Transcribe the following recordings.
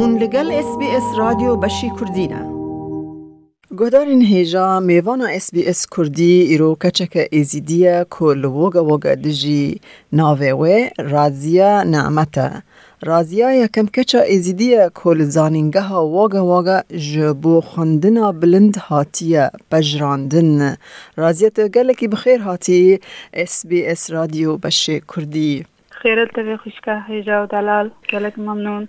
هون لگل اس بی اس رادیو بشی کردینه گودارین هیجا میوانا اس بی اس کردی ایرو کچک ایزیدیه کل وگا وگا دجی ناوه رازیا نعمته. رازیا یکم کچا ایزیدیه کل زانینگه ها واگا واگا جبو خوندنا بلند هاتیه بجراندن. رازیا تو گلکی بخیر هاتی اس بی اس رادیو بشی کردی. خيرت تبي خوشكا هيجا ودلال قالك ممنون.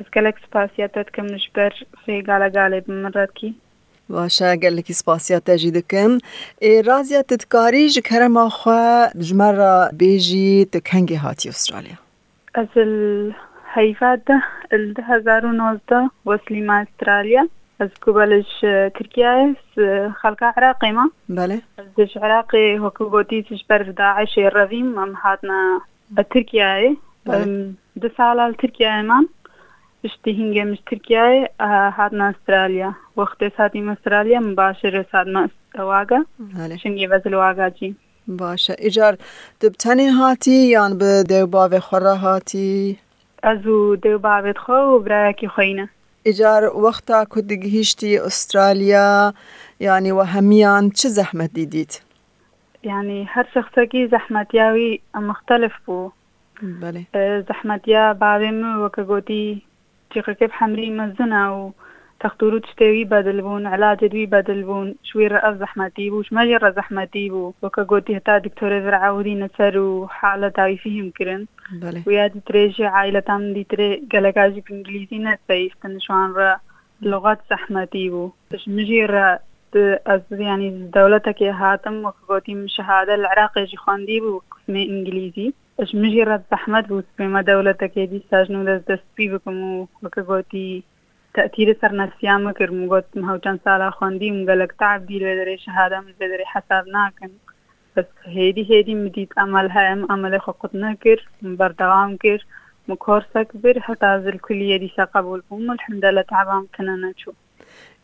اسكالك سباسياتات كم نجبر في قالة قالة مرات كي؟ باشا قال لك سباسيات تجي دكم. إيه رازيا تتكاري جكهرة ما خوا جمرة بيجي تكهنجي هاتي أستراليا. أزل هيفات ال 2019 وصلي مع أستراليا. أز کوبلش ترکیه خلق عراقی ما. بله. ازش عراقی حکومتی تش بر داعش رویم أم هاتنا ترکیه دو سال ترکیه ما. مان اشتي هنگه مش تركيا هاتنا استراليا وقت ساتي استراليا مباشر ساتنا واقع بله. شنگي وزل واقع جي باشه. ایجار تبتنی هاتی یان به دیو باوی خورا هاتی؟ ازو دو بابت خو و برايكي خوينه ایجار وقتا که دگهیشتی استرالیا یعنی و همیان چه زحمت دیدید؟ يعني هر شخصكي زحمتياوي مختلف بو. بله. زحمتيا بعدين وكقوتي تيقا تيقەکە حەمری مەزنا و تەختور و شتێوی بەدل بوون علاجدوی بەدل بوون شوی ڕەف زەحمەتی بوو شمەلی ڕە زەحمەتی بوو بۆکە گوتی هەتا دکتۆرە زرعودی نەسەر و حالە تاویفی هەمکردن و یادی درێژی عیلەتان دیترێ گەلەکاژی ئینگلیزی نەسەیفتن شوان رأى لغات زەحمەتی مجي رأى ڕە ینی دەوڵەتەکێ هاتم وكا قوتي مشهادة لە جي خوان ديبو قسمي إنجليزي. اش مجي رد زحمت بود پیما دولة تكيدي ساجنو دست دست پی بکم و وکه گوتی تأثیر سر نفسیا مکر مو گوت مهو چند سالا خواندي مگلک تعب دي لدري شهاده من لدره حساب ناكن بس هيدي هيدي مدید عمل هايم عمل خو ناكر مبردغام كر مكور ساكبر حتى زل كل يدي ساقبول بوم الحمد الحمدلله تعبام كنا چو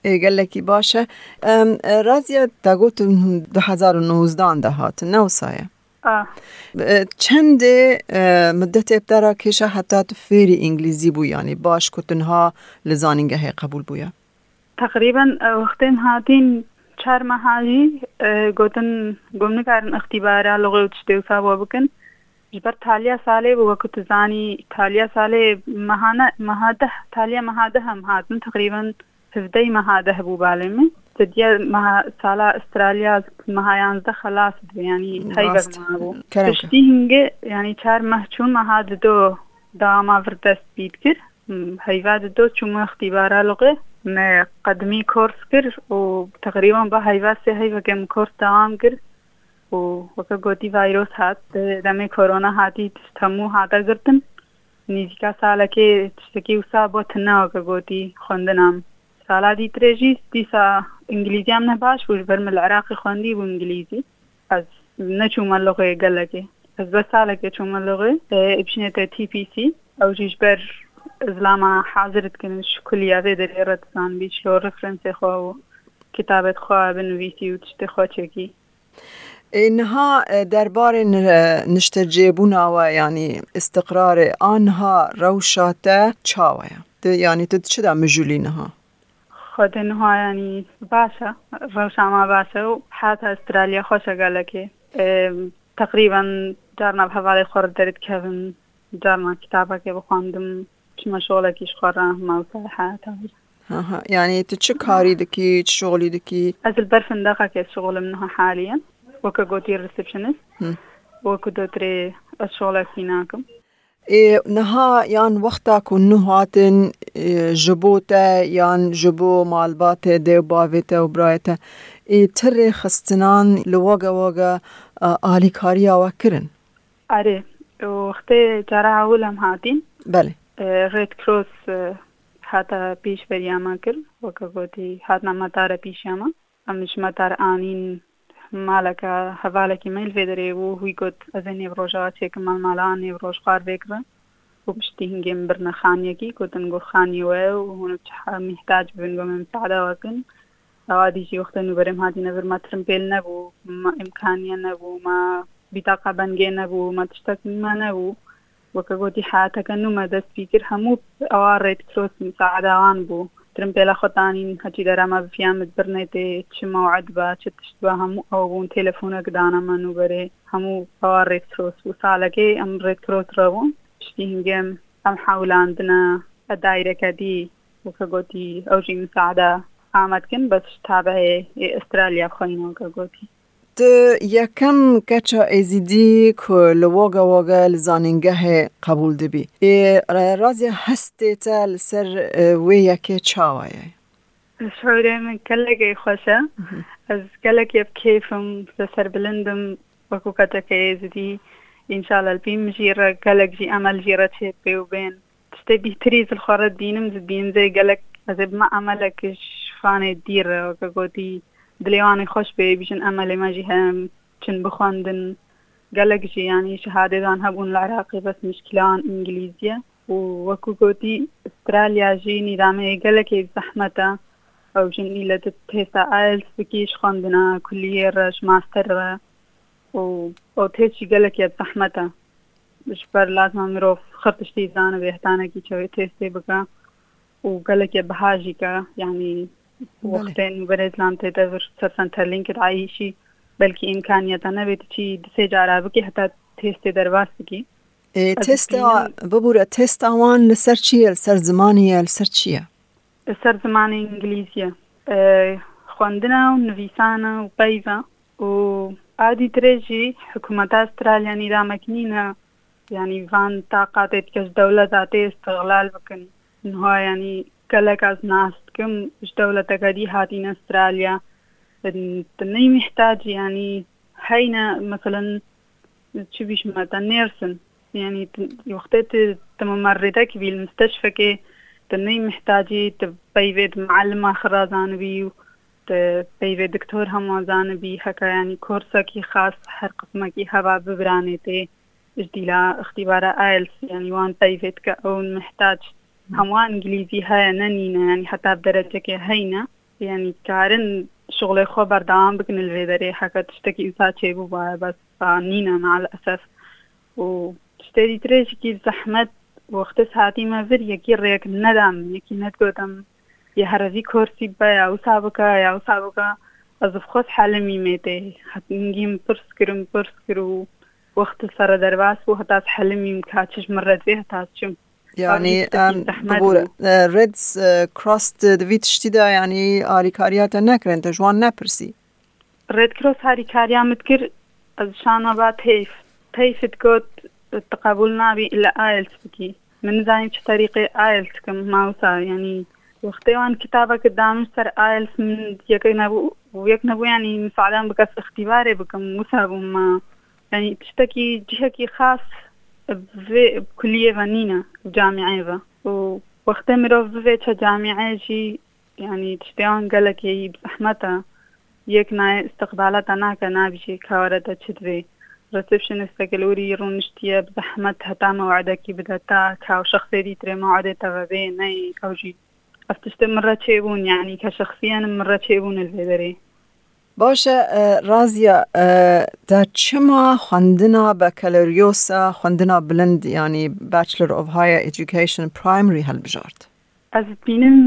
قال لك باشا رازيا تاقوت 2019 ده هات نو سايه چند مدت ابترا کشه حتی تفیری انگلیزی بو یعنی باش کتنها لزانینگه قبول بویا تقريبا وقتين هاتين چهار مهاجي قوتن قمنا كارن اختبارا لغة وتشتو سابوا بكن جبر تاليا سالي وكنت زاني تاليا سالي مهانا مهاده تاليا مهاده هم هاتن تقريبا هفدي مهاده بو بالمي تديا مها سالا استراليا مهايان خلاص يعني هاي راست. ما بو كرمك. تشتي هنگه يعني چهار ماه چون مهاد دو داما فردست بيد كر هيفاد دو چون اختبارا لغة ما قدمي كورس كر وتقريبا با سي هيفا كم كورس دوام كر و وكا گوتي فيروس هات دمي كورونا هاتي تمو هاتا گرتن نيزيكا سالا كي تشتكي وسا بوتنا وكا گوتي خوندنام سالا دي تريجي ديسا انجليزي ئینگلیزیام نه باش بوو بەر من لە عراقی خواندی بوو ئینگلیزی ئەس نەچوومە لەغێ گەلەکێ ئەس بە ساڵێکێ چوومە لەغێ بچینێتە TPC ئەو ژیش بەر زلاما حازرتکردن شکلیاێ دەێ ڕەتزان بیش لۆ ڕفرەنسێ خوا و کتابێت خوا بنویسی و تشتێ خۆچێکی. اینها درباره نشتجیبونا و یعنی استقرار آنها روشاته چاوه. یعنی تو چه دا مجولینها خود انها يعني باشا روشا ما باشا وحتى استراليا خوشة قالك تقريبا جارنا خور درد كيفن جارنا كتابك بخواندم شما شغلكيش خورا ما وصالحة آها يعني تو چه کاری دکی چه شغلی دکی؟ از البرفن دقا كيس شغل منها حاليا وكا قوتي ريسبشنست هم. وكو دوتري الشغل فيناكم ای نها یان وقتا کن نهاتن جبوتا یان جبو مالبات دیو باویتا و برایتا. ای تر خستنان لوگا وگا آلی کاریا وکرن أري وختي جارا عولم هاتين بله. ريد كروس هاتا بيش برياما كر وكا قوتي هاتنا مطار بيشاما أمش مطار آنين مالەکە هەواالێکی میل فێ دەرێ و هوی گوت ئەزە نێبڕۆژەوە چێکم مال ماڵان نێبڕۆژ خوار بێکرن و پشتی هنگێم برنەخانیەکی گوتن گۆخانیوە و هون میحتاج بن بۆ من سعداوەکن ئەوا دیژی وەختە نوبەرم هاتی نەبرمەترم پێل نەبوو ئیمکانە نەبوو ما بیتاقا بەنگێ نەبوو مە تشتەکممە نەبوو. وەکە گوتی حاتەکە نومە دەستپیکر هەموو ئەوە ڕێت کرۆسم سعداوان بوو. ترم پێلا خۆتانین هەچی دەرامە بفیانت برنێتێ چ ماوەعد بە چ تشت بە هەموو ئەو بوون تەلەفۆنەک دانەمە نوبەرێ. هەموو ئەوە ڕێکترۆس و ساڵەکەی ئەم ڕێکترۆترەبوو پشتی هنگێم ئەم حولاندنە ئە دایرەکە دی وکە گوتی ئەوژی مساعدا ئامەدکن بەش تا بەهەیە ئسترالیا خۆینەوە کە گوتی یەکەم کەچە ئێزیدی کو لە وۆگە وۆگە لە زانینگەهێ قبول دەبی ڕازی هەستێتە لەسەر وێ یەکێ چاوایە شعورێ من کەلەگەی خۆشە ئەس گەلێکی بکیفم لەسەر بلندم وەکو کەتەکە ئێزدی ئینشاالە بیم ژیرە گەلێکجی ئەمەل ژیرە چێت پێ و بێن شتێ بیتری زخۆرە دینم زبینزەی گەلک ئەزێ بمە ئەمەلەکش فانێ دیرە وەکە گۆتی دلێوانی خۆش پێ بیژن ئەمە لێ مەژی هەم چن بخواندن. گەلێکژی ینی شهادێدان هەبوون لە عراقی بەس مشکلان ئینگلیزیە و وەکو گوتی ئسترالیاژی نیرامەیە گەلێکی زەحمەتە ئەو ژنی لە پێستا ئایلس بکیش خواندنە کولیە ڕەش ماستەرە و ئەو تێچی گەلێکی زەحمەتە بشبەر لازمە مرۆڤ خەرتشتی زانە بێهتانێکی چاوی تێستی بکە و گەلێکی بەهاژیکە یعنی وەختێن بەرێزلام تێدەور سەرسەنتەرلینکت عیشی بەلکی ئیمکانیەتە نەبێت چی دسێ جارا بکی هەتا تێستێ بکی تێستا ببوورە تێستاوان لەسەر چیە لەسەر زمانیە لەسەر چییە لەسەر زمانی ئینگلیزیە خوندنە و نویسانە و پەیڤە و ئادی درێژی حکوومەت ئاسترالیانی دامەکنینە ینی وان تااقاتێت کەس دەولەت داتێ استغلال بکەن نها ینی gelek az ناستكم اش دولة دي هاتين استراليا تني محتاج يعني هينا مثلا تشبيش مثلا نيرسن يعني وقتت تممرضك في المستشفى كي تني محتاجي تبيفيد معلمة خرازان بي تبيفيد دكتور هم بي هكا يعني كورسكي خاص هر قسمكي هبا ببرانيتي جديلا اختبار ايلس يعني وان بيفيد كأون محتاج هەمووان ئینگلیزی هەیە نەنینە ینی حتا دەرەجەکێ هەینە ینی کارن شغڵی خۆ بەردەوام بکن لێ دەرێ حەکە تشتێکی ئوسا چێ بوو وایە بەس نینە مال ئەسەف و شتێری ترێژێکی زەحمت وەختە ساتیمە ڤر یەکی ڕێک نەدام یەکی نەتگوتم یە هەرەوی کۆرسی بە یا وسا بکە یا وسا بکە ئەزف خۆت حالمی مێتێ حتنگیم پرس کردم پرس کرد و وەخت سەرە دەرباس و هەتاس حلمیم کاچش مڕەت وێ هەتاس چم يعني ريدز كروس دەبیت شتیدا ینی ئاریکاریاتە نەکرێن تە جوان نەپرسی ڕێد کرۆس هاریکاریامت کرد ئەشانە با تەیف تەیفت گوت تقبول نابی لە ئایلس بکی. من زانانی چه طریقی ئایلس کەم ماوسا. ینی وەختەوان کتابەکە دامش سەر ئایلس من یەکە نەبوو یەک نەبوو ینی مساعدان بکەس اختیبارێ بکەم وسا بووم ینی تشتێکی جهەکی خاص بكلية فنينة بجامعة با وقتا مروف بفيتشا جامعة جي يعني تشتيان قالك يي بزحمتها يك نا استقبالاتها ناكا نابجي كاورتا تشتبي رسبشن قالوري يرون نشتيا بزحمتها تا موعدك بدا تا كاو شخصي دي تري موعدة تغبي ناي كاو جي. أفتشت مرة تشيبون يعني كشخصيا مرة تشيبون الفيدري. باشە ڕازە دا چما خوندنا بە کەلریۆسە خوندنا بلند ینی بچلر of higher education primary هەلبژارد ئەس بینم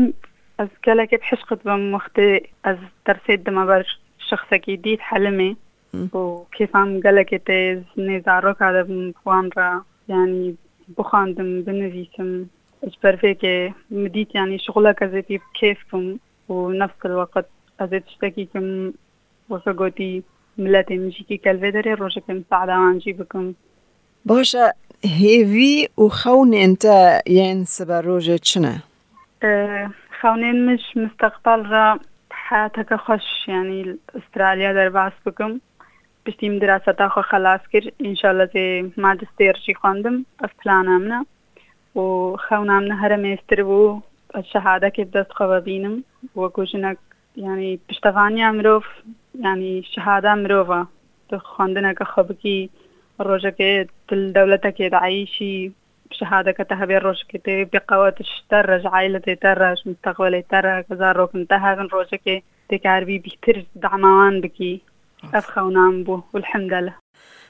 ئەس گەلێکی حشقت بم وەختی ئەس دەرسێت دەمە بەر شخصێکی دیت حلمێ و کێفام گەلێکی تێز نێزارۆکا دەبم خوانڕ ینی بخواندم بنویسم. بەرفێکێ مدیت ینی شغلەکە زێتی کێفم و نفس الوقت ئەزێت شتێکی کەم وەکە گوتی ملەتی مژیکی کەلێ دەرێ ڕۆژەکەم سعداوانجی بکەم باشە هێوی و خەونێنتە یان سبە ڕۆژێ چنە خەونێن مش مستەقبال ڕ حاتەکە خۆش ینی ئوسترالیا دەرباس بکەم پشتیم دراسە تاخۆ خلاص کرد ئینشاالله زێ ماجستێرشی خواندم ئەس پلانامنە و خەونامنە هەرە مێستر بوو شەهادەکێ دەستخەوە بینم. وەکو ژنەک ینی پشتەوانیا مرۆڤ ینی شهادا مرۆڤە خواندنەکە خەبکی ڕۆژەکە دل دەولەتەکێ داعیشی شهادەکەتە هەبێ ڕۆژکێ بقەوەتش تەر ڕژعای لە تێتە ڕژ مستەقبلی تەرە گەزار ڕۆکن تا هاگن ڕۆژەکێ تێکاربی بیتر داماوان بکی ئەف خەونام بوو والحمدە لە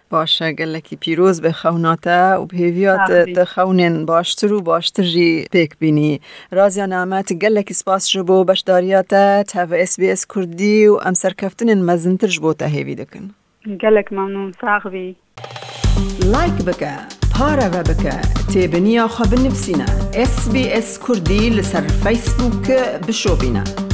باشه گلکی پیروز به خوناتا و بهویات آخری. تخونین باشتر و باشتر جی پیک بینی رازیا نعمت گلکی سپاس جبو بشداریاتا تاو اس بی اس کردی و ام سرکفتنین مزنتر جبو تهیوی دکن gelek ممنون ساغوی لایک بکە پارەوە بکە تێبنییا خە بنفسینە SسBS کوردی لەسەر فیسبووکە بشۆبینە.